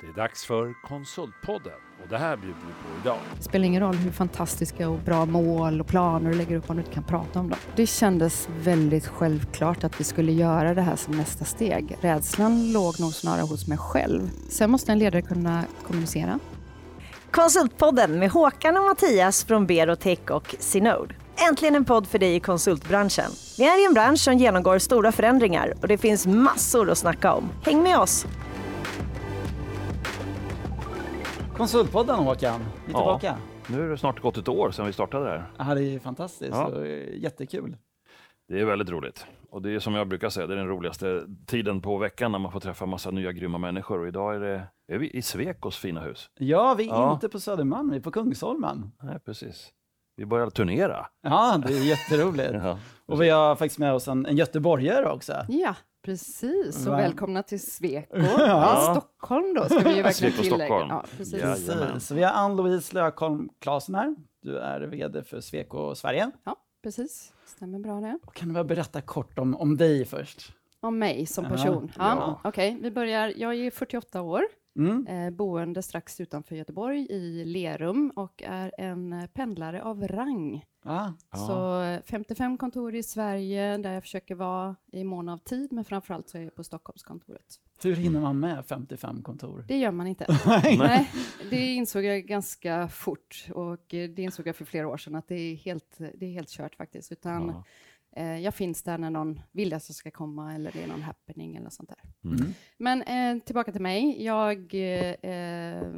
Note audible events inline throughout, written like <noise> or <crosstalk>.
Det är dags för Konsultpodden och det här bjuder vi på idag. Det spelar ingen roll hur fantastiska och bra mål och planer du lägger upp om du inte kan prata om dem. Det kändes väldigt självklart att vi skulle göra det här som nästa steg. Rädslan låg nog snarare hos mig själv. Sen måste en ledare kunna kommunicera. Konsultpodden med Håkan och Mattias från Berotech och Synode. Äntligen en podd för dig i konsultbranschen. Vi är i en bransch som genomgår stora förändringar och det finns massor att snacka om. Häng med oss! Konsultpodden Håkan, vi är Ja. tillbaka. Nu är det snart gått ett år sedan vi startade det här. Ja, det är fantastiskt Ja. och jättekul. Det är väldigt roligt. Och det är som jag brukar säga, det är den roligaste tiden på veckan när man får träffa massa nya grymma människor. Och idag är, det, är vi i Svekos fina hus. Ja, vi är Ja. inte på Södermalm, vi är på Kungsholmen. Nej, precis. Vi börjar turnera. Ja, det är jätteroligt. <laughs> Ja. och vi har faktiskt med oss en, en göteborgare också. Ja, precis. Och Va? välkomna till Sweco. <laughs> Ja. Stockholm då, ska vi ju <laughs> verkligen Sweco tillägga. Stockholm. Ja, precis. Precis. Så vi har Ann-Louise Lökholm Klasen här. Du är vd för Sweco Sverige. Ja, precis. Stämmer bra det. Och kan du väl berätta kort om, om dig först? Om mig som person. Ja, ja. Okej, vi börjar. Jag är 48 år. Mm. eh, boende strax utanför Göteborg i Lerum och är en eh, pendlare av rang. Ja. Så eh, 55 kontor i Sverige där jag försöker vara i mån av tid, men framförallt så är jag på Stockholmskontoret. Hur hinner man med 55 kontor? Det gör man inte. <laughs> Nej. Det insåg jag ganska fort och eh, det insåg jag för flera år sedan att det är helt, det är helt kört faktiskt. Utan Ja. Eh, jag finns där när någon vill att jag ska komma eller det är någon happening eller sånt där. Mm. Men eh, tillbaka till mig. Jag eh, eh,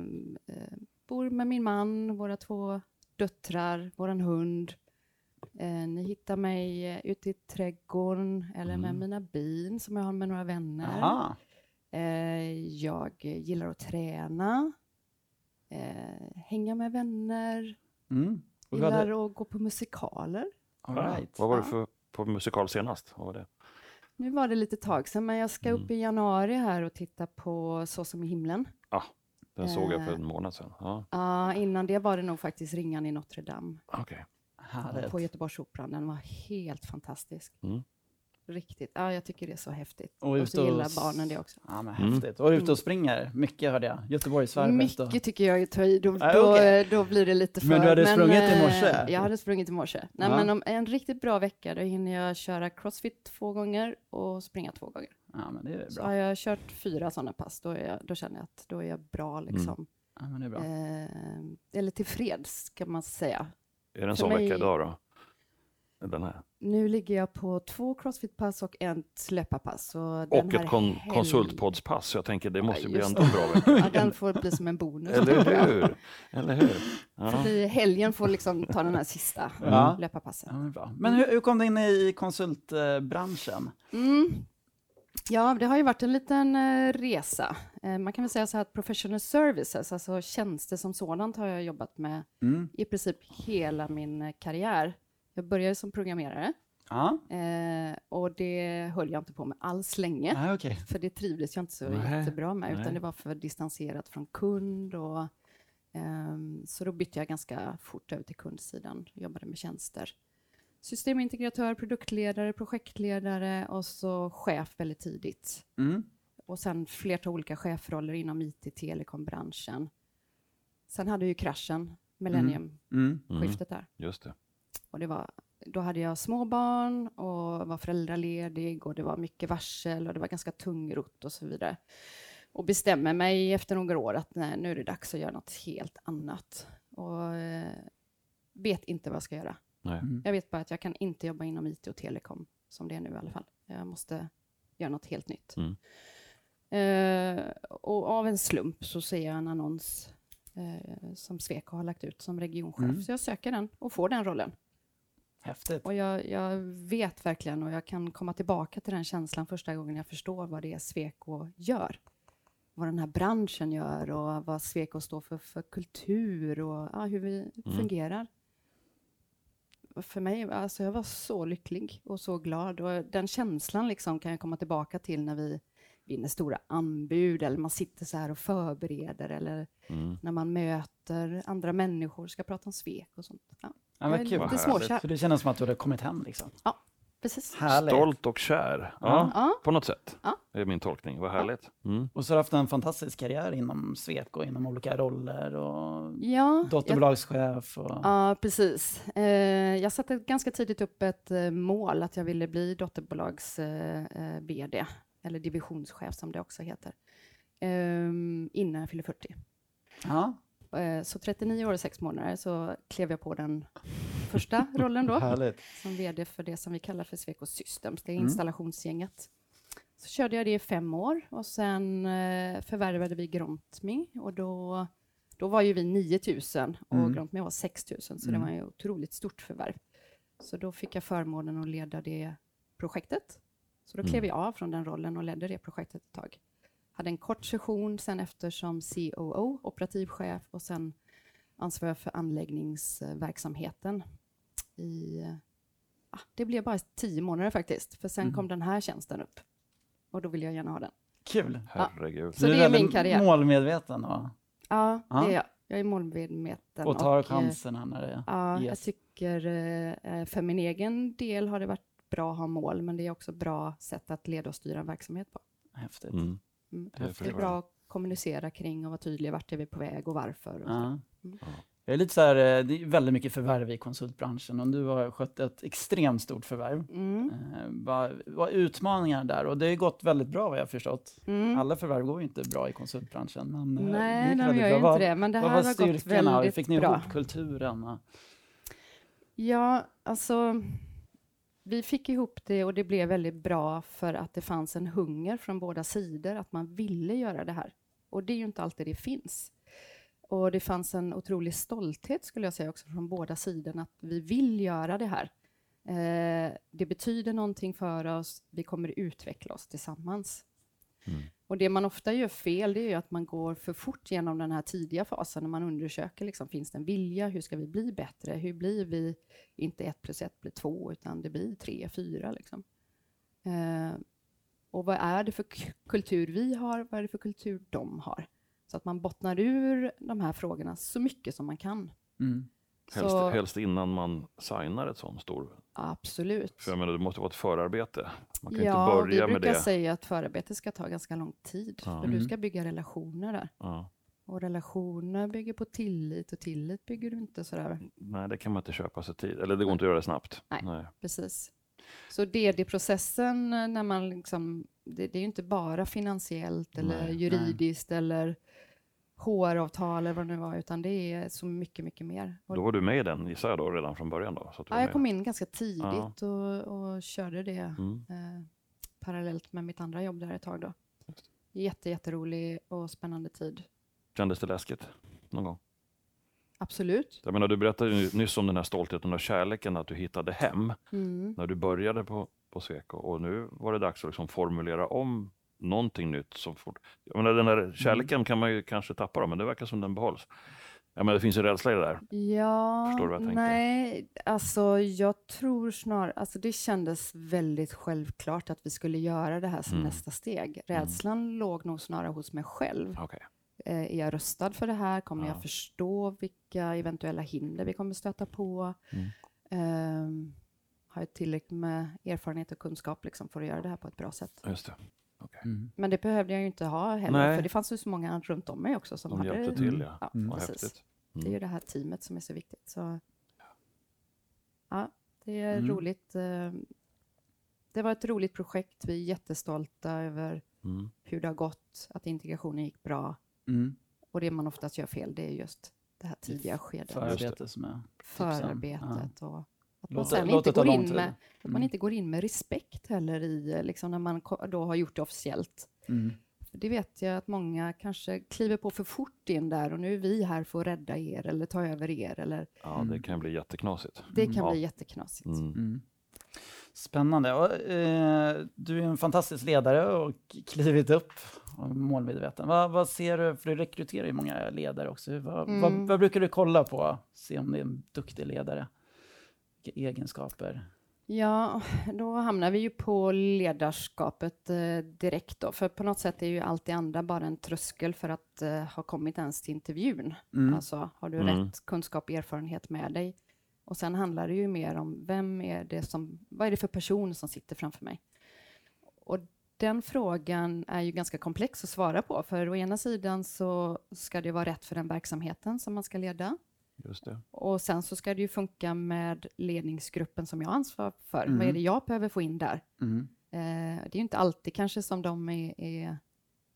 bor med min man, våra två döttrar, våran hund. Eh, ni hittar mig eh, ute i trädgården eller med Mm. mina bin som jag har med några vänner. Jaha. Eh, jag gillar att träna, eh, hänga med vänner, Mm. Vad, hade, gillar att gå på musikaler. all right. Vad var det för på musikal senast? Vad var det? Nu var det lite tag sedan, men jag ska upp Mm. i januari här och titta på Så som i himlen. Den såg jag för Eh. en månad sedan. Ja, Ja, innan det var det nog faktiskt Ringan i Notre Dame okej. Härligt. på Göteborgsoperan. Den var helt fantastisk. Mm. Riktigt. Ja, jag tycker det är så häftigt. Och Och, så och gillar barnen det också. Ja, men Mm. häftigt. Och ute och springer, mycket hörde jag. Göteborgsvarvet. och- Mycket tycker jag är ta i. Då, Ja, då, okej. då blir det lite för... Men du hade sprungit i eh, morse? Jag hade sprungit i morse. Nej, Ja. men om en riktigt bra vecka, då hinner jag köra crossfit två gånger och springa två gånger. Ja, men det är Så bra. har jag kört fyra sådana pass, då, är jag, då känner jag att då är jag bra liksom. Ja, men det är bra. Eh, eller tillfreds kan man säga. Är det en sån mig- vecka idag då? Den här. Nu ligger jag på två crossfit-pass och ett löparpass. Så den Och här ett kon- helg- konsultpodspass. Jag tänker det måste Ja, bli en bra vecka. Ja, den får bli som en bonus. Eller hur? Eller hur? <laughs> Ja. För i helgen får liksom ta den här sista Ja. löparpassen. Ja, men bra. Men hur, hur kom du in i konsultbranschen? Mm. Ja, det har ju varit en liten eh, resa. Eh, man kan väl säga så här att professional services, alltså tjänster som sådant, har jag jobbat med Mm. i princip hela min eh, karriär. Jag började som programmerare Ja, eh, och det höll jag inte på med alls länge. ah, okej. För det trivdes jag inte så Nej, jättebra med, nej. utan det var för distanserat från kund. Och, ehm, så då bytte jag ganska fort över till kundsidan, jobbade med tjänster. Systemintegratör, produktledare, projektledare och så chef väldigt tidigt. Mm. Och sen flertal olika chefroller inom IT-telekombranschen. Sen hade ju kraschen, millenniumskiftet Mm. där. Just det. Och det var, då hade jag små barn och var föräldraledig och det var mycket varsel och det var ganska tungrott och så vidare. Och bestämmer mig efter några år att nej, nu är det dags att göra något helt annat. Och eh, vet inte vad jag ska göra. Nej. Mm. Jag vet bara att jag kan inte jobba inom IT och telekom som det är nu i alla fall. Jag måste göra något helt nytt. Mm. Eh, och av en slump så ser jag en annons eh, som Sweco har lagt ut som regionchef. Mm. Så jag söker den och får den rollen. Häftigt. Och jag, jag vet verkligen och jag kan komma tillbaka till den känslan första gången jag förstår vad det är Sweco gör. Vad den här branschen gör och vad Sweco står för, för kultur och ja, hur vi fungerar. Och För mig, alltså jag var så lycklig och så glad och den känslan liksom kan jag komma tillbaka till när vi vinner stora anbud eller man sitter så här och förbereder eller Mm. när man möter andra människor, ska prata om svek och sånt. Ja, Ja, vad kul. lite småkär. För det kändes som att du hade kommit hem liksom. precis. Härligt. Stolt och kär. Ja, Ja. Ja. På något sätt. Ja. Det är min tolkning. Vad härligt. Mm. Och så har du haft en fantastisk karriär inom Sweco, inom olika roller och Ja, dotterbolagschef. Och... ja, precis. Eh, jag satte ganska tidigt upp ett eh, mål att jag ville bli dotterbolags eh, eller divisionschef som det också heter, eh, innan jag fyller 40. Ja, Så 39 år och 6 månader så klev jag på den första <laughs> rollen då, härligt. som VD för det som vi kallar för Sweco Systems, det är Mm. installationsgänget. Så körde jag det i fem år och sen eh, förvärvade vi Grontme och då, då var ju vi 9000 och Mm. Grontme var 6000 så Mm. det var ett otroligt stort förvärv. Så då fick jag förmånen att leda det projektet. Så då klev Mm. jag av från den rollen och ledde det projektet ett tag. Hade en kort session sen efter som COO, operativ chef och sen ansvarig för anläggningsverksamheten i ah, det blev bara tio månader faktiskt, för sen Mm. kom den här tjänsten upp. Och då ville jag gärna ha den. Kul. Herregud. Så du det är väldigt min karriär. målmedveten och, Ja, Ja. det är jag. Jag är målmedveten. och tar eh, chanserna när det Ja, jag Yes. tycker eh, för min egen del har det varit bra att ha mål, men det är också bra sätt att leda och styra en verksamhet på. är häftigt. Mm. Mm. Det Det är bra att kommunicera kring och vara tydlig vart är vi på väg och varför. Och så. Ja. Mm. Jag är lite så här, eh, det är väldigt mycket förvärv i konsultbranschen och du har skött ett extremt stort förvärv. Mm. Eh, vad, vad är utmaningar där? Och det har gått väldigt bra vad jag har förstått. Mm. Alla förvärv går ju inte bra i konsultbranschen. Men, eh, det Nej, gick de väldigt gör ju bra. inte Vad- det, men det Vad här var har gått styrkorna? Hur väldigt fick ni bra. ihop kulturen? Ja, alltså vi fick ihop det och det blev väldigt bra för att det fanns en hunger från båda sidor att man ville göra det här. Och det är ju inte alltid det finns. Och det fanns en otrolig stolthet skulle jag säga också från båda sidorna att vi vill göra det här. Eh, det betyder någonting för oss, vi kommer utveckla oss tillsammans. Mm. Och det man ofta gör fel, det är ju att man går för fort genom den här tidiga fasen när man undersöker, liksom, finns det en vilja, hur ska vi bli bättre, hur blir vi, inte ett plus ett blir två, utan det blir tre, fyra liksom. Eh, och vad är det för kultur vi har, vad är det för kultur de har? Så att man bottnar ur de här frågorna så mycket som man kan. mm. Helst, Så, helst innan man signar ett sånt stor... absolut. För jag menar, det måste vara ett förarbete. Man kan Ja, inte börja vi med brukar det. säga att förarbete ska ta ganska lång tid, Ja. för du Mm. ska bygga relationer där. Ja. Och relationer bygger på tillit och tillit bygger du inte sådär. Nej, det kan man inte köpa sig tid. Eller det går inte att göra det snabbt. Nej. Precis. Så DD-processen när man liksom, det, det är ju inte bara finansiellt eller Nej, juridiskt eller HR-avtal eller vad det nu var, utan det är så mycket, mycket mer. Då var du med i den, gissar jag då, redan från början då? Så ja, jag kom in ganska tidigt och, och körde det Mm. eh, parallellt med mitt andra jobb där ett tag då. Jätte, jätterolig och spännande tid. Kändes det läskigt någon gång? Absolut. Jag menar, du berättade nyss om den här stoltheten och kärleken, att du hittade hem Mm. när du började på, på Sweco. Och nu var det dags att liksom formulera om någonting nytt. Så fort. Jag menar, den där kärleken kan man ju kanske tappa, då, men det verkar som den behålls. Jag menar, det finns en rädsla i det där. Ja, Förstår du vad jag tänker? nej, alltså jag tror snarare, alltså det kändes väldigt självklart att vi skulle göra det här som Mm. nästa steg. Rädslan låg nog snarare hos mig själv. Okej. Eh, är jag röstad för det här? Kommer Ja. jag förstå vilka eventuella hinder vi kommer stöta på? Mm. Ehm, har jag tillräckligt med erfarenhet och kunskap liksom för att göra det här på ett bra sätt? Just det. Okej. Mm. Men det behövde jag ju inte ha heller, Nej. för det fanns ju så många runt om mig också som De hade... hjälpte till, ja. Ja, Mm. Precis. häftigt. Det är ju det här teamet som är så viktigt. Så, ja, det är Mm. roligt. eh, Det var ett roligt projekt. Vi är jättestolta över Mm. hur det har gått, att integrationen gick bra. Mm. Och det man oftast gör fel, det är just det här tidiga skedet. Förarbete som är... Förarbetet och att man Låt, sen låt inte går in med, att man Mm. inte går in med respekt heller i, liksom när man då har gjort det officiellt. Mm. Det vet jag att många kanske kliver på för fort in där och nu är vi här för att rädda er eller ta över er eller Ja, det kan bli jätteknasigt. det kan Ja. bli jätteknasigt. Mm. Mm. Spännande. Och, eh, du är en fantastisk ledare och klivit upp målmedveten. Vad, vad ser du, för du rekryterar ju många ledare också. Vad, Mm. vad, vad brukar du kolla på? Se om det är en duktig ledare. Vilka egenskaper? Ja, då hamnar vi ju på ledarskapet eh, direkt då, för på något sätt är ju allt det andra bara en tröskel för att eh, ha kommit ens till intervjun. Mm. Alltså, har du Mm. rätt kunskap och erfarenhet med dig? Och sen handlar det ju mer om vem är det som, vad är det för person som sitter framför mig? Och den frågan är ju ganska komplex att svara på, för å ena sidan så ska det vara rätt för den verksamheten som man ska leda. Och sen så ska det ju funka med ledningsgruppen som jag ansvarar för. Mm. Vad är det jag behöver få in där? Mm. Eh, det är ju inte alltid kanske som de är, är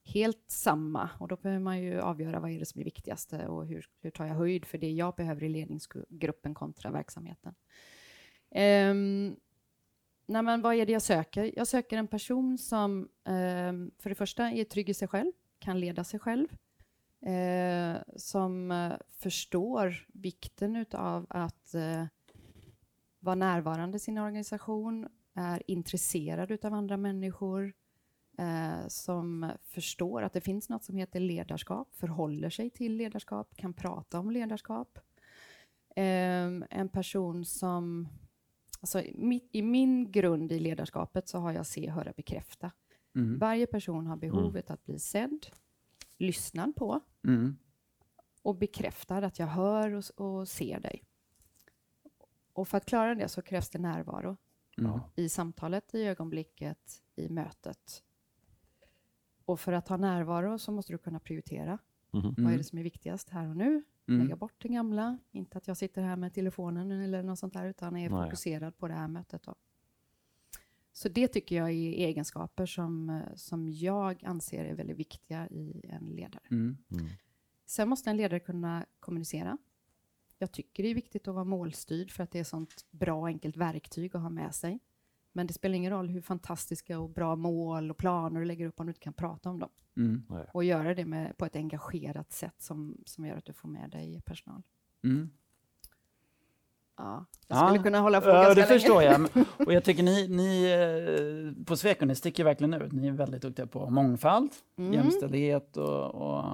helt samma och då behöver man ju avgöra vad är det som är viktigaste och hur, hur tar jag höjd för det jag behöver i ledningsgruppen kontra verksamheten. Um, nej men vad är det jag söker? Jag söker en person som um, för det första är trygg i sig själv, kan leda sig själv, uh, som uh, förstår vikten av att uh, vara närvarande i sin organisation, är intresserad av andra människor, eh, som förstår att det finns något som heter ledarskap, förhåller sig till ledarskap, kan prata om ledarskap. Eh, en person som... Alltså, i, I min grund i ledarskapet så har jag se, höra, bekräfta. Mm. Varje person har behovet att bli sedd, lyssnad på Mm. och bekräftad att jag hör och, och ser dig. Och för att klara det så krävs det närvaro Mm. i samtalet, i ögonblicket, i mötet. Och för att ha närvaro så måste du kunna prioritera. Mhm. Vad är det som är viktigast här och nu? Mm. Lägga bort det gamla. Inte att jag sitter här med telefonen eller något sånt där, utan är Nej. fokuserad på det här mötet. Då. Så det tycker jag är egenskaper som, eh, som jag anser är väldigt viktiga i en ledare. Mm. Mm. Sen måste en ledare kunna kommunicera. Jag tycker det är viktigt att vara målstyrd för att det är ett sånt bra och enkelt verktyg att ha med sig. Men det spelar ingen roll hur fantastiska och bra mål och planer du lägger upp om du inte kan prata om dem. Mm. Och göra det med, på ett engagerat sätt som, som gör att du får med dig personal. Mm. Ja, jag Ja. skulle kunna hålla på Ja, ganska det länge. förstår jag. <laughs> Och jag tycker ni, ni eh, på Sweco, ni sticker verkligen ut. Ni är väldigt duktiga på mångfald, Mm. jämställdhet och, och,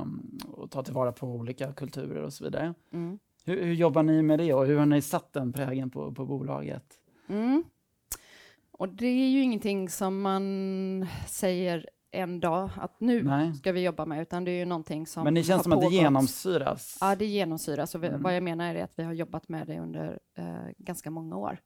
och ta tillvara på olika kulturer och så vidare. Mm. Hur, hur jobbar ni med det och hur har ni satt den prägen på, på bolaget? Mm. Och det är ju ingenting som man säger en dag att nu Nej. ska vi jobba med, utan det är ju någonting som Men det känns som att det pågått. genomsyras. Ja, det genomsyras. Och vi, Mm. vad jag menar är att vi har jobbat med det under eh, ganska många år.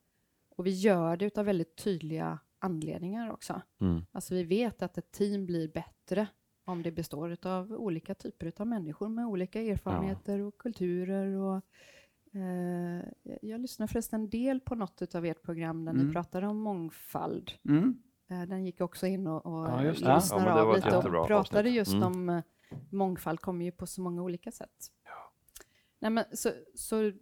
Och vi gör det av väldigt tydliga anledningar också. Mm. Alltså vi vet att ett team blir bättre om det består av olika typer av människor med olika erfarenheter och kulturer. Och, eh, jag lyssnar förresten en del på något av ert program där Mm. ni pratade om mångfald. Mm. Eh, den gick också in och, och Ja, lyssnade Ja, av lite och pratade avsnitt. just Mm. om eh, mångfald kommer ju på så många olika sätt. Nej, men så, så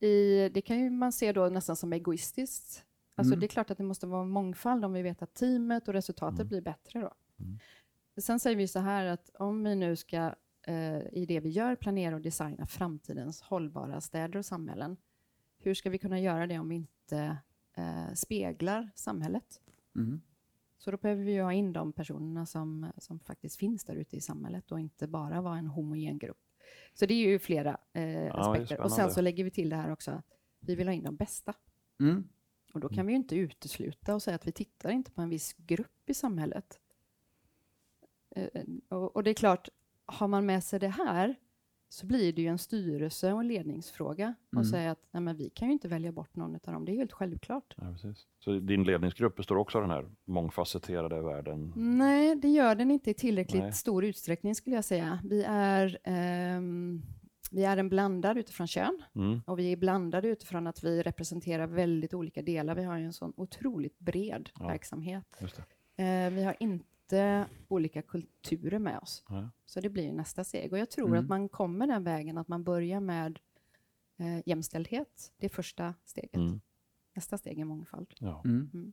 i, det kan ju man se då nästan som egoistiskt. Alltså Mm. det är klart att det måste vara mångfald om vi vet att teamet och resultatet Mm. blir bättre då. Mm. Sen säger vi så här att om vi nu ska eh, i det vi gör planera och designa framtidens hållbara städer och samhällen. Hur ska vi kunna göra det om vi inte eh, speglar samhället? Mm. Så då behöver vi ha in de personerna som, som faktiskt finns där ute i samhället och inte bara vara en homogen grupp. Så det är ju flera eh, är aspekter. Och sen så lägger vi till det här också att vi vill ha in de bästa. Mm. Och då kan vi ju inte utesluta och säga att vi tittar inte på en viss grupp i samhället. Eh, och, och det är klart, har man med sig det här så blir det ju en styrelse och en ledningsfråga och Mm. säga att nej, men vi kan ju inte välja bort någon av dem, det är helt självklart. Ja, precis. Så din ledningsgrupp består också av den här mångfacetterade världen? Nej, det gör den inte i tillräckligt Nej. stor utsträckning skulle jag säga. Vi är, ehm, vi är en blandad utifrån kön Mm. och vi är blandade utifrån att vi representerar väldigt olika delar. Vi har ju en sån otroligt bred Ja. verksamhet. Eh, vi har inte olika kulturer med oss. Ja. Så det blir nästa steg. Och jag tror Mm. att man kommer den vägen, att man börjar med eh, jämställdhet. Det är första steget. Mm. Nästa steg är mångfald. Ja. Mm.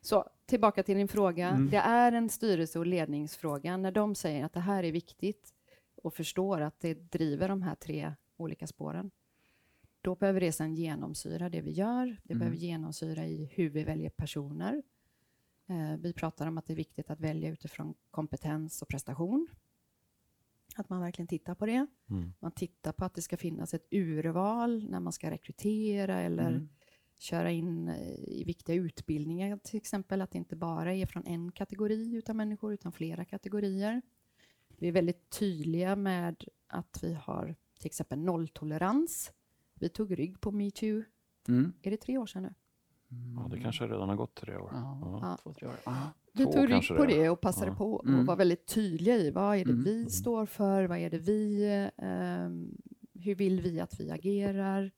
Så tillbaka till din fråga. Mm. Det är en styrelse och ledningsfråga. När de säger att det här är viktigt och förstår att det driver de här tre olika spåren, då behöver det sedan genomsyra det vi gör. Det Mm. behöver genomsyra i hur vi väljer personer. Eh, vi pratar om att det är viktigt att välja utifrån kompetens och prestation. Att man verkligen tittar på det. Mm. Man tittar på att det ska finnas ett urval när man ska rekrytera eller Mm. köra in eh, i viktiga utbildningar till exempel, att det inte bara är från en kategori utav människor utan flera kategorier. Vi är väldigt tydliga med att vi har till exempel nolltolerans. Vi tog rygg på metoo Mm. Är det tre år sedan nu? Ja, det kanske redan har gått tre år. Ja, Ja. två, tre år. Två tog rygg på det och passade Ja. på och Mm. var väldigt tydliga i vad är det Mm. vi står för, vad är det vi, ehm, hur vill vi att vi agerar?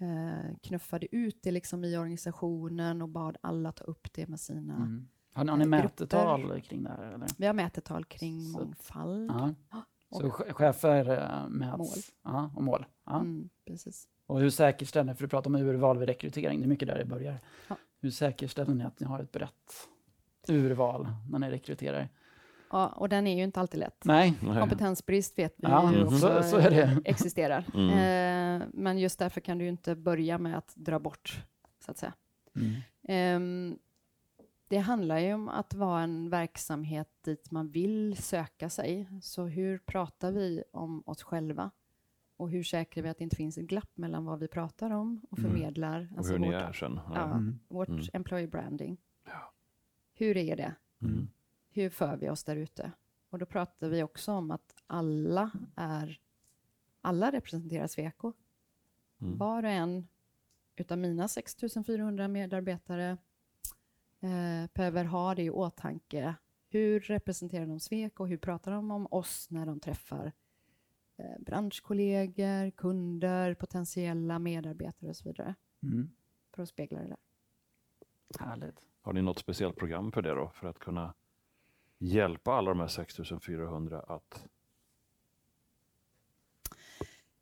Eh, knuffade ut det liksom i organisationen och bad alla ta upp det med sina... Mm. Har, ni- har ni Eh, mätetal kring det här? Eller? Vi har mätetal kring Så- mångfald. Ja. <gasps> Och- Så che- chefer äh, mäts? Mål. Ja, och mål. Ja. Mm, precis. Och hur säkerställer ni, för du pratar om urval vid rekrytering, det är mycket där det börjar. Ja. Hur säkerställer ni att ni har ett brett urval när ni rekryterar? Ja, och den är ju inte alltid lätt. Nej. Kompetensbrist vet vi ja, också så, så är det. existerar. <laughs> Mm. Eh, men just därför kan du ju inte börja med att dra bort, så att säga. Mm. Ehm, det handlar ju om att vara en verksamhet dit man vill söka sig. Så hur pratar vi om oss själva? Och hur säkrar vi att det inte finns ett glapp mellan vad vi pratar om och Mm. förmedlar? Och Alltså hur ni vårt, är sen. ja, Mm. vårt Mm. employer branding. Ja. Hur är det? Mm. Hur för vi oss där ute? Och då pratar vi också om att alla är, alla representerar Sweco. Mm. Var och en utav mina 6400 medarbetare eh, behöver ha det i åtanke. Hur representerar de Sweco och hur pratar de om oss när de träffar branschkollegor, kunder, potentiella medarbetare och så vidare. Mm. För att spegla det där. Härligt. Har ni något speciellt program för det då? För att kunna hjälpa alla de här 6400 att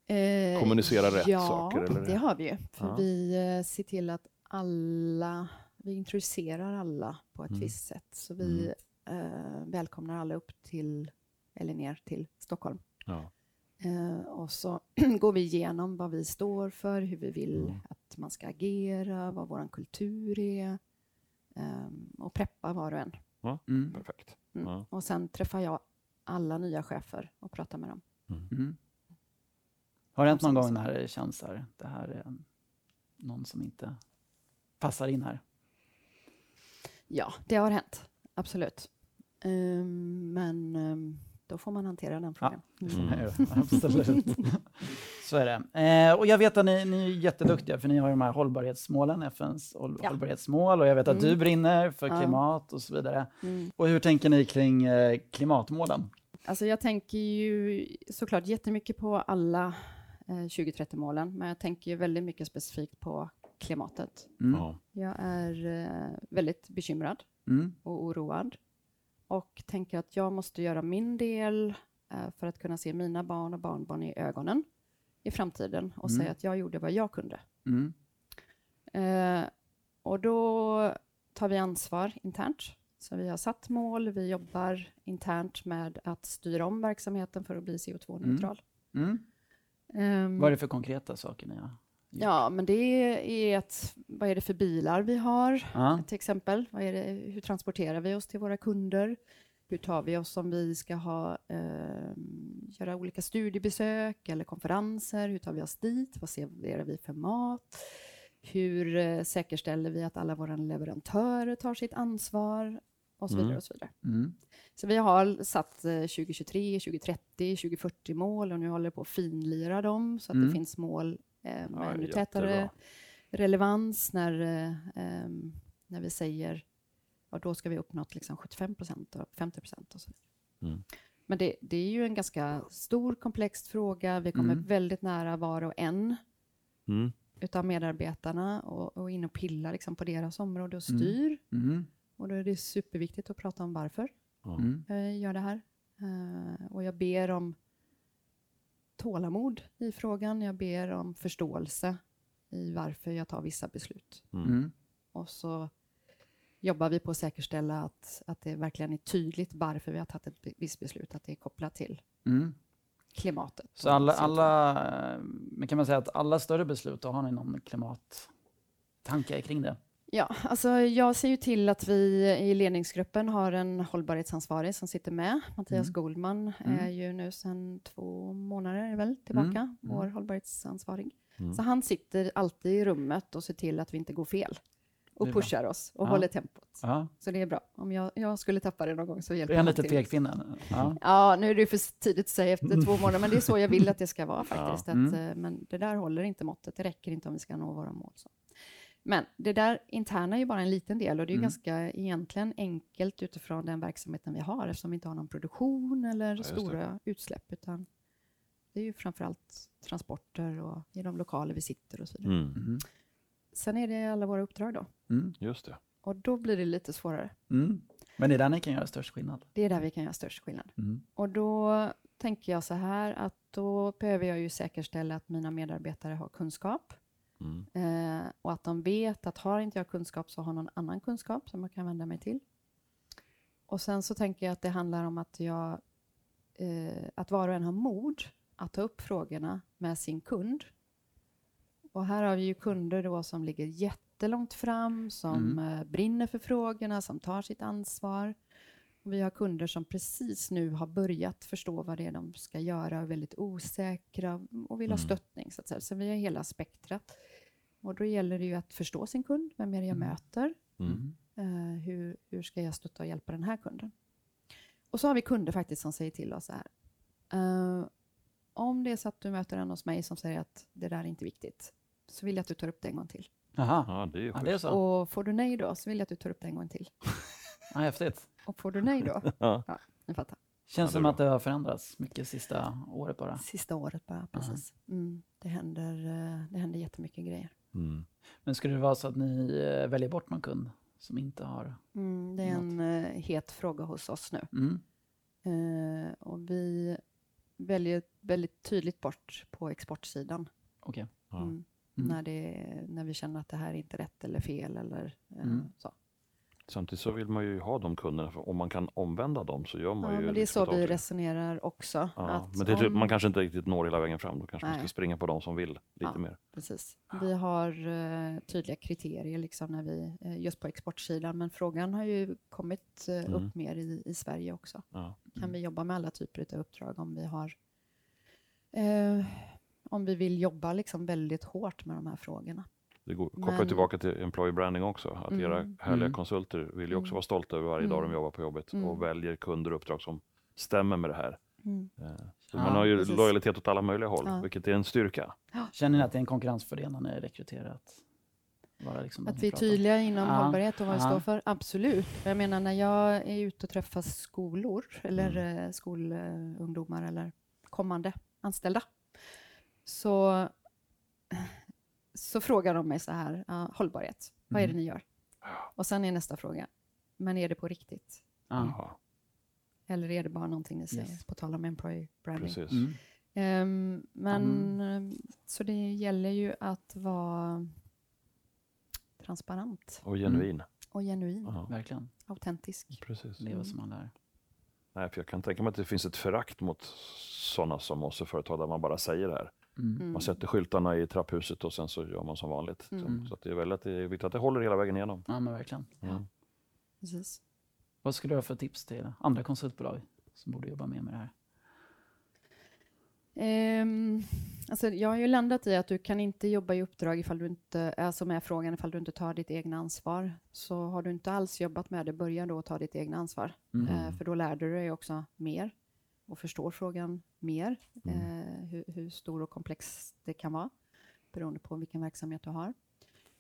Eh, Kommunicera rätt ja, saker, eller? det har vi ju. För Ja. vi eh, ser till att alla, vi introducerar alla på ett Mm. visst sätt. Så vi eh, välkomnar alla upp till, eller ner till Stockholm. ja. Eh, och så <clears throat> går vi igenom vad vi står för, hur vi vill Mm. att man ska agera, vad vår kultur är. ehm, och preppa var och en. Mm. perfekt. Mm. Ja. Och sen träffar jag alla nya chefer och pratar med dem. Mm. Har det hänt någon gång när det känns här, det här är någon som inte passar in här? Ja, det har hänt. Absolut. Ehm, men ehm, då får man hantera den frågan. Mm. Mm. <laughs> Absolut. <laughs> Så är det. Eh, och jag vet att ni, ni är jätteduktiga för ni har ju de här hållbarhetsmålen, FNs håll, Ja. hållbarhetsmål och jag vet att du Mm. brinner för Ja. klimat och så vidare. Mm. Och hur tänker ni kring eh, klimatmålen? Alltså jag tänker ju såklart jättemycket på alla eh, 2030-målen, men jag tänker ju väldigt mycket specifikt på klimatet. Mm. Ja. Jag är eh, väldigt bekymrad Mm. och oroad och tänker att jag måste göra min del eh, för att kunna se mina barn och barnbarn i ögonen i framtiden och Mm. säga att jag gjorde vad jag kunde. Mm. Eh, och då tar vi ansvar internt. Så vi har satt mål, vi jobbar internt med att styra om verksamheten för att bli CO2-neutral. Mm. Ehm, Vad är det för konkreta saker ni har? Ja, men det är att, vad är det för bilar vi har? Ja. Till exempel, det, hur transporterar vi oss till våra kunder? Hur tar vi oss om vi ska ha, ehm, göra olika studiebesök eller konferenser? Hur tar vi oss dit? Vad serverar vi för mat? Hur eh, säkerställer vi att alla våra leverantörer tar sitt ansvar? Och så vidare. Mm. Och så, vidare. Mm. så vi har satt eh, 2023, 2030, 2040 mål och nu håller vi på att finlira dem så att Mm. det finns mål eh, med Ja, ännu jättebra. tätare relevans när, eh, ehm, när vi säger ja, då ska vi uppnått liksom 75 procent och 50 procent. Och så. Mm. Men det, det är ju en ganska stor komplex fråga. Vi kommer Mm. väldigt nära var och en Mm. utav medarbetarna och, och in och pilla liksom på deras område och Mm. styr. Mm. Och då är det superviktigt att prata om varför Ja. Mm. jag gör det här. Eh, och jag ber om tålamod i frågan. Jag ber om förståelse i varför jag tar vissa beslut. Mm. Mm. Och så jobbar vi på att säkerställa att, att det verkligen är tydligt varför vi har tagit ett visst beslut, att det är kopplat till Mm. klimatet. Så alla, CO2. alla, eh, men kan man säga att alla större beslut, då har ni någon klimattankar kring det? Ja, alltså jag ser ju till att vi i ledningsgruppen har en hållbarhetsansvarig som sitter med. Mattias Mm. Goldman Mm. är ju nu sedan två månader är väl tillbaka, Mm. vår hållbarhetsansvarig. Mm. Så han sitter alltid i rummet och ser till att vi inte går fel. och är pushar oss och Ja. håller tempot. Ja. Så det är bra. Om jag, jag skulle tappa det någon gång så hjälper är en han liten till. pekpinne. Ja. Ja, nu är det för tidigt att säga efter två månader, men det är så jag vill att det ska vara <laughs> faktiskt. Mm. Att, eh, Men det där håller inte måttet, det räcker inte om vi ska nå våra mål. Så. Men det där interna är ju bara en liten del och det är ju Mm. ganska egentligen enkelt utifrån den verksamheten vi har eftersom vi inte har någon produktion eller det. stora utsläpp utan det är ju framförallt transporter och i de lokaler vi sitter och så vidare. Mm. Mm. Sen är det alla våra uppdrag då Mm. Just det. och då blir det lite svårare. Mm. Men det är där ni kan göra störst skillnad. Det är där vi kan göra störst skillnad. Mm. Och då tänker jag så här att då behöver jag ju säkerställa att mina medarbetare har kunskap Mm. eh, och att de vet att har inte jag kunskap så har någon annan kunskap som jag kan vända mig till. Och sen så tänker jag att det handlar om att jag eh, att var och en har mod att ta upp frågorna med sin kund. Och här har vi ju kunder då som ligger jättelångt fram, som eh, brinner för frågorna, som tar sitt ansvar. Vi har kunder som precis nu har börjat förstå vad det är de ska göra och är väldigt osäkra och vill ha Mm. stöttning. Så, att säga. så vi har hela spektrat. Och då gäller det ju att förstå sin kund, vem är det jag Mm. möter? Mm. Eh, hur, hur ska jag stötta och hjälpa den här kunden? Och så har vi kunder faktiskt som säger till oss så här. eh, om det är så att du möter en hos mig som säger att det där är inte viktigt, så vill jag att du tar upp det en gång till. Jaha, Ja, det är ju ja, det är så. Och får du nej då, så vill jag att du tar upp det en gång till. <laughs> Ja, häftigt. Och får du nej då, <laughs> Ja. ja, ni fattar. Känns Ja, som att det har förändrats mycket sista året bara. Sista året bara, precis. Mm, det, händer, eh, det händer jättemycket grejer. Mm. Men skulle det vara så att ni eh, väljer bort någon kund som inte har... Mm, det är en eh, het fråga hos oss nu. Mm. Eh, och vi väljer väldigt tydligt bort på exportsidan. Okej. Ja. Mm. Mm. När, det, när vi känner att det här är inte rätt eller fel eller så. Samtidigt så vill man ju ha de kunderna, för om man kan omvända dem så gör man Ja, ju men det är så vi resonerar också. Ja, att men det typ, om- man kanske inte riktigt når hela vägen fram, då kanske man Nej. ska springa på de som vill lite Ja. mer. Precis. Vi har eh, tydliga kriterier liksom när vi, eh, just på exportsidan, men frågan har ju kommit eh, Mm. upp mer i, i Sverige också. Ja. Kan vi jobba med alla typer av uppdrag om vi har om vi vill jobba liksom väldigt hårt med de här frågorna. Det går, kopplar Men- tillbaka till employee branding också, att era Mm. härliga Mm. konsulter vill ju också Mm. vara stolta över varje dag de Mm. jobbar på jobbet Mm. och väljer kunder och uppdrag som stämmer med det här. Eh, Så Ja, man har ju precis. lojalitet åt alla möjliga håll, Ja. vilket är en styrka. Känner ni att det är en konkurrensfördel när ni rekryterar? Liksom Att vi är pratar om? tydliga inom Ja, hållbarhet och vad vi ja. står för, absolut. Jag menar när jag är ute och träffar skolor eller Mm. eh, skolungdomar eller kommande anställda så, så frågar de mig så här, ja, hållbarhet, vad är det Mm. ni gör? Och sen är nästa fråga, men är det på riktigt? Ja, Eller är det bara någonting ni säger, Yes. på tal om employee branding? precis. Mm. Ehm, men ehm, så det gäller ju att vara transparent Och genuin. och genuin, Ja, Verkligen. autentisk. precis. Leva Mm. som man lär. Nej, för jag kan tänka mig att det finns ett förakt mot sådana som oss företag där man bara säger det här. Mm. Mm. Man sätter skyltarna i trapphuset och sen så gör man som vanligt. Så- Mm. Så att det är väldigt det är viktigt att det håller hela vägen igenom. Ja, men verkligen. Mm. Precis. Vad skulle du ha för tips till andra konsultbolag som borde jobba mer med det här? Ehm, alltså jag har ju landat i att du kan inte jobba i uppdrag ifall du inte, alltså med frågan ifall du inte tar ditt egna ansvar. Så har du inte alls jobbat med det, börja då ta ditt egna ansvar. Mm. Eh, för då lär du dig också mer och förstår frågan mer, Mm. eh, hur, hur stor och komplex det kan vara, beroende på vilken verksamhet du har.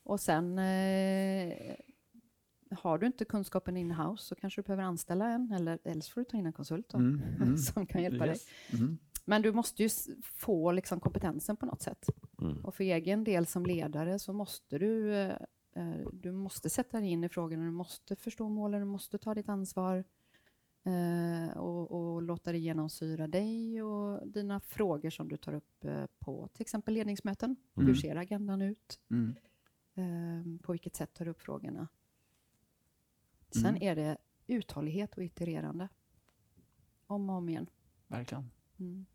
Och sen eh, har du inte kunskapen in-house så kanske du behöver anställa en, eller, eller så får du ta in en konsult då, Mm. <laughs> Mm. som kan hjälpa dig. Yes. Mm. Men du måste ju få liksom kompetensen på något sätt. Mm. Och för egen del som ledare så måste du, eh, eh, du måste sätta dig in i frågorna, du måste förstå målen, du måste ta ditt ansvar eh, och, och låta det genomsyra dig och dina frågor som du tar upp eh, på till exempel ledningsmöten. Mm. Hur ser agendan ut? Mm. Eh, på vilket sätt tar du upp frågorna? Sen Mm. är det uthållighet och itererande. Om och om igen. Verkligen. Mm.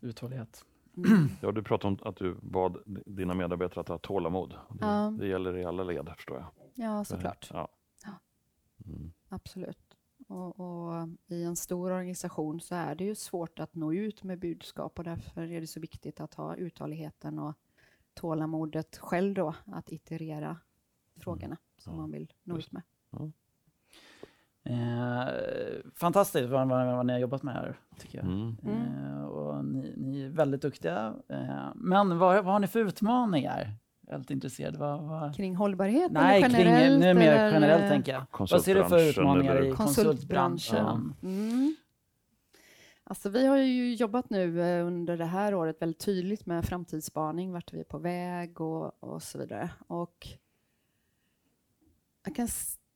Uthållighet. Mm. <clears throat> Ja, du pratade om att du bad dina medarbetare att ha tålamod. Det, Ja. det gäller i alla led, förstår jag. Ja, såklart. Ja. Ja. Mm. Absolut. Och, och I en stor organisation så är det ju svårt att nå ut med budskap och därför är det så viktigt att ha uthålligheten och tålamodet själv då att iterera frågorna som Ja, man vill nå ut med. Eh, fantastiskt vad, vad, vad ni har jobbat med här, tycker jag. Mm. Eh, och ni, ni är väldigt duktiga. Eh, men vad, vad har ni för utmaningar? Lite intresserad. Vad, vad... Kring hållbarhet Nej, eller kring, generellt? nu mer eller, generellt tänker jag. Vad ser du för utmaningar eller- i konsultbranschen? Mm. Alltså, vi har ju jobbat nu eh, under det här året väldigt tydligt med framtidsspaning, vart vi är på väg och, och så vidare. Och jag kan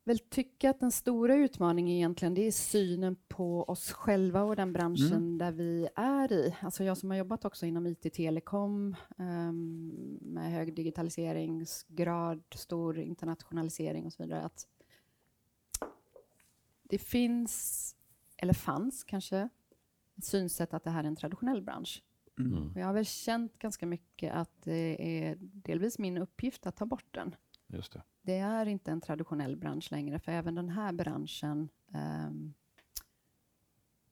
väl tycka att den stora utmaningen egentligen det är synen på oss själva och den branschen Mm. där vi är i. Alltså jag som har jobbat också inom IT-telekom ehm, med hög digitaliseringsgrad, stor internationalisering och så vidare. Att det finns, eller fanns kanske, ett synsätt att det här är en traditionell bransch. Mm. Och jag har väl känt ganska mycket att det är delvis min uppgift att ta bort den. Just det. Det är inte en traditionell bransch längre, för även den här branschen ehm,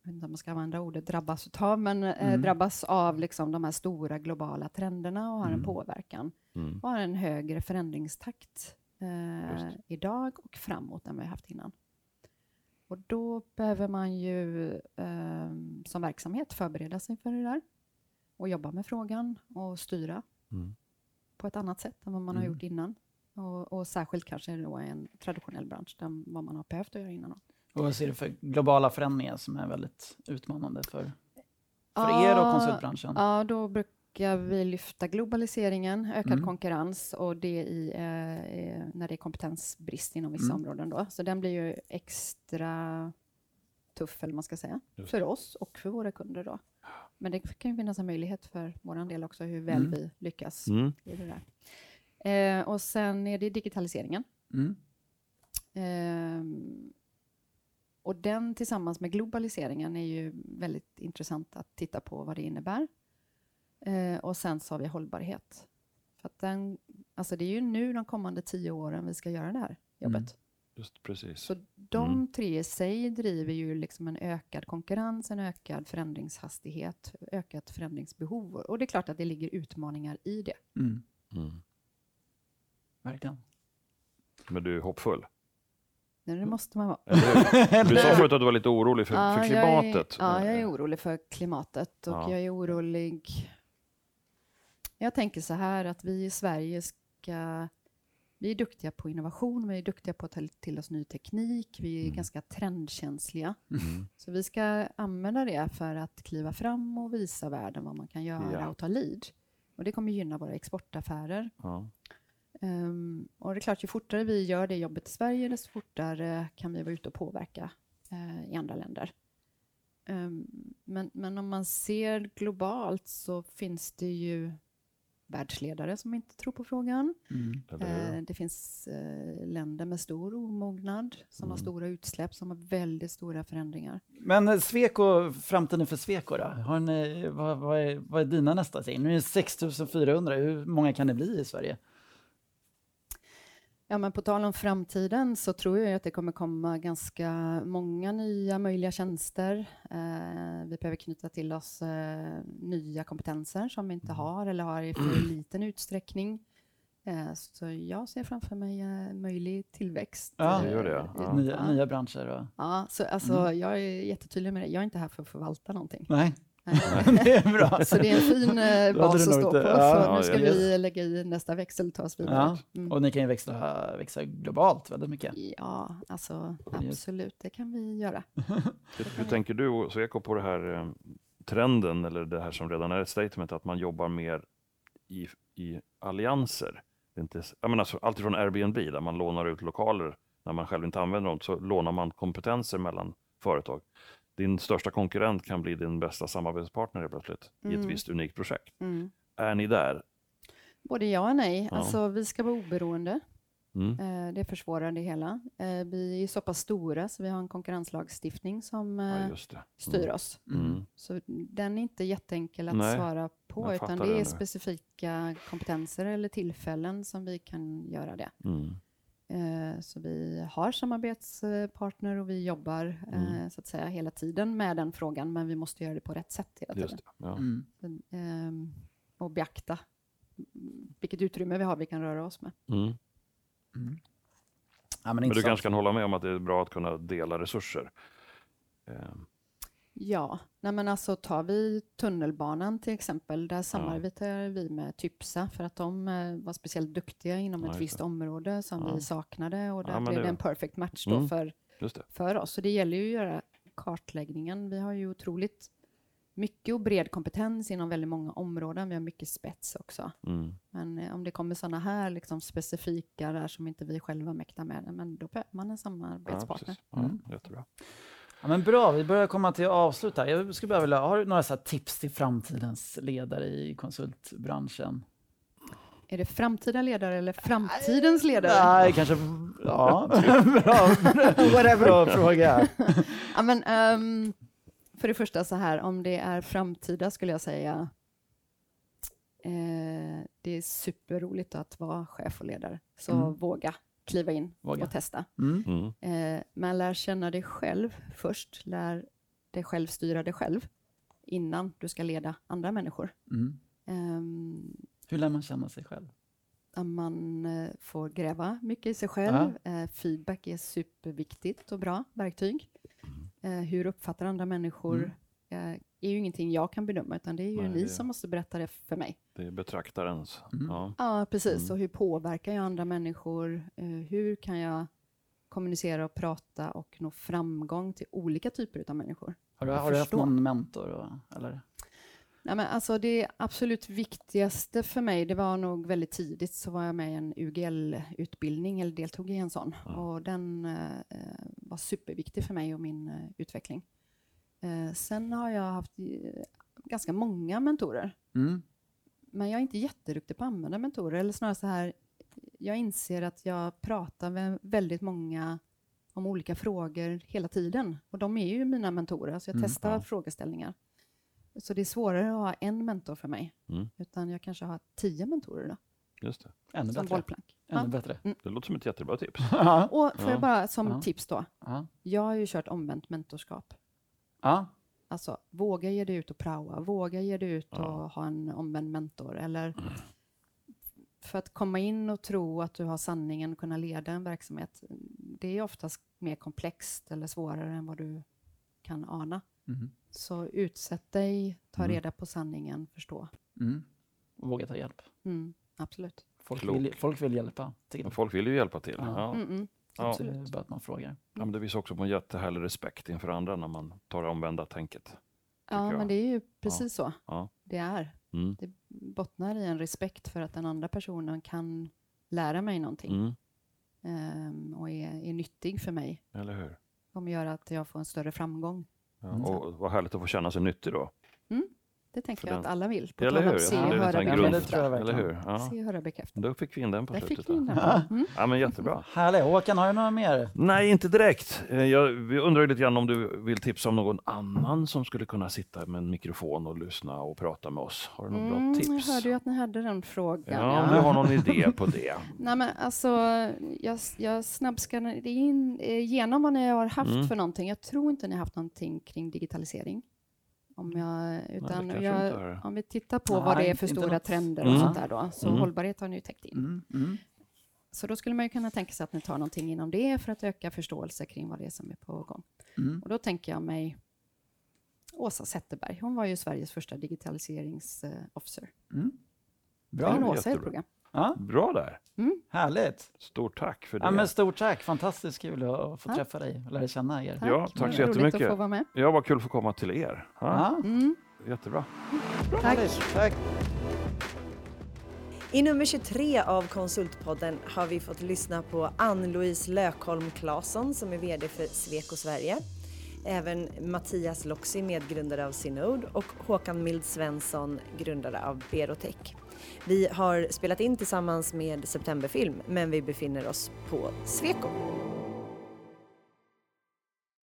jag vet inte om man ska använda ordet drabbas utav, men eh, Mm. drabbas av liksom de här stora globala trenderna och har en Mm. påverkan Mm. och har en högre förändringstakt eh, idag och framåt än vi har haft innan. Och då behöver man ju eh, som verksamhet förbereda sig för det där och jobba med frågan och styra Mm. på ett annat sätt än vad man har Mm. gjort innan. Och, och särskilt kanske då i en traditionell bransch, än vad man har behövt att göra innan. Och vad ser du för globala förändringar som är väldigt utmanande för, för er och konsultbranschen? Ja, då brukar vi lyfta globaliseringen, ökad Mm. konkurrens och det i, eh, eh, när det är kompetensbrist inom vissa Mm. områden. Då. Så den blir ju extra tuff, eller man ska säga, Just för oss och för våra kunder. Då. Men det kan ju finnas en möjlighet för vår del också, hur väl Mm. vi lyckas Mm. i det där. Eh, och sen är det digitaliseringen. Mm. Ehm, och den tillsammans med globaliseringen är ju väldigt intressant att titta på vad det innebär. Eh, och sen så har vi hållbarhet. För att den, alltså det är ju nu de kommande tio åren vi ska göra det här jobbet. Just precis. Så de Mm. tre i sig driver ju liksom en ökad konkurrens, en ökad förändringshastighet, ökat förändringsbehov. Och det är klart att det ligger utmaningar i det. Mm. Verkligen. Men du är hoppfull? Men det måste man vara. <laughs> Du sa förut att du var lite orolig för, för jag är- klimatet. ja, jag är orolig för klimatet och Ja. jag är orolig... Jag tänker så här att vi i Sverige ska... Vi är duktiga på innovation, vi är duktiga på att ta till oss ny teknik, vi är Mm. ganska trendkänsliga. Mm. Så vi ska använda det för att kliva fram och visa världen vad man kan göra Ja. och ta lead. Och det kommer gynna våra exportaffärer. Ja. Ehm, och det är klart, ju fortare vi gör det jobbet i Sverige, desto fortare kan vi vara ute och påverka eh, i andra länder. Ehm, men, men om man ser globalt så finns det ju världsledare som inte tror på frågan. Mm. Eh, det finns eh, länder med stor omognad, som har Mm. stora utsläpp, som har väldigt stora förändringar. Men eh, Sweco, framtiden för Sweco då? Har ni, vad, vad, är, vad är dina nästa steg? Nu är det 6400, hur många kan det bli i Sverige? Ja, men på tal om framtiden så tror jag att det kommer komma ganska många nya möjliga tjänster. Eh, vi behöver knyta till oss eh, nya kompetenser som vi inte har eller har i för <clears throat> liten utsträckning. Eh, så jag ser framför mig eh, möjlig tillväxt. Ja, det gör det, eh, ja. Nya, ja. nya branscher? Och... Ja, så alltså, jag är jättetydlig med det. Jag är inte här för att förvalta någonting. Nej. <laughs> det är bra. Så det är en fin eh, bas att stå på. ja, nu ska ja, vi lägga i nästa växel och ta oss vidare. Ja, Mm. och ni kan ju växa, växa globalt väldigt mycket. Ja, alltså absolut, det kan vi göra. Hur, hur tänker du och Sweco på det här eh, trenden, eller det här som redan är ett statement, att man jobbar mer i, i allianser? Det är inte, jag menar, alltså, allt från Airbnb, där man lånar ut lokaler när man själv inte använder dem, så lånar man kompetenser mellan företag. Din största konkurrent kan bli din bästa samarbetspartner plötsligt i ett Mm. visst unikt projekt. Mm. Är ni där? Både ja och nej. Ja. Alltså, vi ska vara oberoende. Mm. Eh, det försvårar det hela. Eh, vi är så pass stora så vi har en konkurrenslagstiftning som Ja, eh, just det. styr oss. Mm. Så den är inte jätteenkel att Nej, svara på, utan det det är nu. specifika kompetenser eller tillfällen som vi kan göra det. Mm. Eh, Så vi har samarbetspartner och vi jobbar eh, Mm. så att säga hela tiden med den frågan, men vi måste göra det på rätt sätt hela Just tiden. det. Ja. Mm. Ehm, Och beakta vilket utrymme vi har vi kan röra oss med. Mm. Ja, men Men du kanske kan hålla med om att det är bra att kunna dela resurser? Ja, nej men alltså tar vi tunnelbanan till exempel, där samarbetar vi med Typsa för att de eh, var speciellt duktiga inom Ja, ett visst område som Ja. vi saknade och där Ja, blev det- det en perfect match då Mm. för, för oss. Så det gäller ju att göra kartläggningen. Vi har ju otroligt mycket och bred kompetens inom väldigt många områden. Vi har mycket spets också. Mm. Men eh, om det kommer sådana här liksom specifika där som inte vi själva mäktar med, men då behöver man en Ja, samarbetspartner. precis. Ja, Mm. Jättebra. Ja, men bra, vi börjar komma till avslut här. Jag skulle bara vilja, har du några så tips till framtidens ledare i konsultbranschen? Är det framtida ledare eller framtidens ledare? Nej, kanske... Ja, <laughs> bra, bra fråga. <laughs> Ja, men, ehm, för det första så här, om det är framtida skulle jag säga eh, det är superroligt att vara chef och ledare. Så Mm. våga kliva in Våga. och testa. Mm. Mm. Eh, men lär känna dig själv först. Lär dig själv styra dig själv innan du ska leda andra människor. Mm. Ehm, Hur lär man känna sig själv? att man eh, får gräva mycket i sig själv. Eh, feedback är superviktigt och bra verktyg. Eh, hur uppfattar andra människor eh, är ju ingenting jag kan bedöma, utan det är ju Nej, ni det- som måste berätta det för mig. Det är betraktarens. Mm. Ja. Ja, precis. Mm. Och hur påverkar jag andra människor? Eh, hur kan jag kommunicera och prata och nå framgång till olika typer av människor? Har du, har du haft någon mentor? Och, eller? Nej, men alltså det absolut viktigaste för mig, det var nog väldigt tidigt, så var jag med i en UGL-utbildning, eller deltog i en sån. Och den eh, eh, var superviktig för mig och min eh, utveckling. Eh, sen har jag haft eh, ganska många mentorer, Mm. men jag är inte jätteduktig på att använda mentorer, eller snarare så här, jag inser att jag pratar med väldigt många om olika frågor hela tiden. Och de är ju mina mentorer, så jag Mm, testar ja. frågeställningar. Så det är svårare att ha en mentor för mig, Mm. utan jag kanske har tio mentorer då, Just det. Ännu som bättre. bollplank. Ännu Ja. bättre. det låter som ett jättebra tips. Och får Ja. jag bara som Ja. tips då, Ja. jag har ju kört omvänt mentorskap. Ja. Alltså, våga ge dig ut och praoa, våga ge dig ut Ja. och ha en omvänd mentor. Eller för att komma in och tro att du har sanningen och kunna leda en verksamhet, det är oftast mer komplext eller svårare än vad du kan ana. Mhm. Så utsätt dig, ta Mm. reda på sanningen, förstå. Mm. Och Våga ta hjälp. Mm, absolut. Folk vill, folk vill hjälpa till. Men folk vill ju hjälpa till. Ja. Ja. Mm, mm. Ja. Det är bara att man frågar. Ja, men det visar också på en jättehärlig respekt inför andra när man tar det omvända tänket. Ja, jag. men det är ju precis så Ja. det är. Mm. Det bottnar i en respekt för att den andra personen kan lära mig någonting Mm. ehm, och är, är nyttig för mig. Eller hur? Kommer göra att jag får en större framgång. Ja. Mm. Och vad härligt att få känna sig nyttig då. Det tänker För jag den- att alla vill. På Eller hur? se, Ja, höra, bekräfta. jag Eller hur? Ja. Se, höra, bekräfta. Då fick vi in den på Där slutet. fick. Ja. Mm. Ja, men jättebra. Härligt. Håkan, har du några mer? Nej, inte direkt. Eh, Jag, vi undrar lite grann om du vill tipsa om någon annan som skulle kunna sitta med en mikrofon och lyssna och prata med oss. Har du några Mm, bra jag tips? hörde ju att ni hade den frågan. Ja, om du har någon idé på det. <laughs> Nej, men alltså, jag, jag snabbskannade in eh, igenom vad ni har haft Mm. för någonting. Jag tror inte ni har haft någonting kring digitalisering. Om, jag, utan inte jag, om vi tittar på Nej, vad det är för stora något. trender och Mm. sånt där då, så Mm. hållbarhet har ni ju täckt in. Mm. Mm. Så då skulle man ju kunna tänka sig att ni tar någonting inom det för att öka förståelse kring vad det är som är på gång. Mm. Och då tänker jag mig Åsa Zetterberg. Hon var ju Sveriges första digitaliseringsofficer. Mm. Det Bra. är en det är Åsa i ett jättebra. Ja, Bra där. härligt. Stort tack för det. Ja, men stort tack. Fantastiskt kul att få Ja. träffa dig och lära känna er. Tack. Ja, tack så Roligt jättemycket. att få vara med. Ja, vad kul att få komma till er. Ja, Ja. Mm, Jättebra. tack. Härligt. Tack. I nummer 23 av Konsultpodden har vi fått lyssna på Ann-Louise Lökholm Claesson som är VD för Sweco Sverige. Även Mattias Loxi, medgrundare av Synode och Håkan Mild Svensson, grundare av Berotech. Vi har spelat in tillsammans med Septemberfilm men vi befinner oss på Sweco.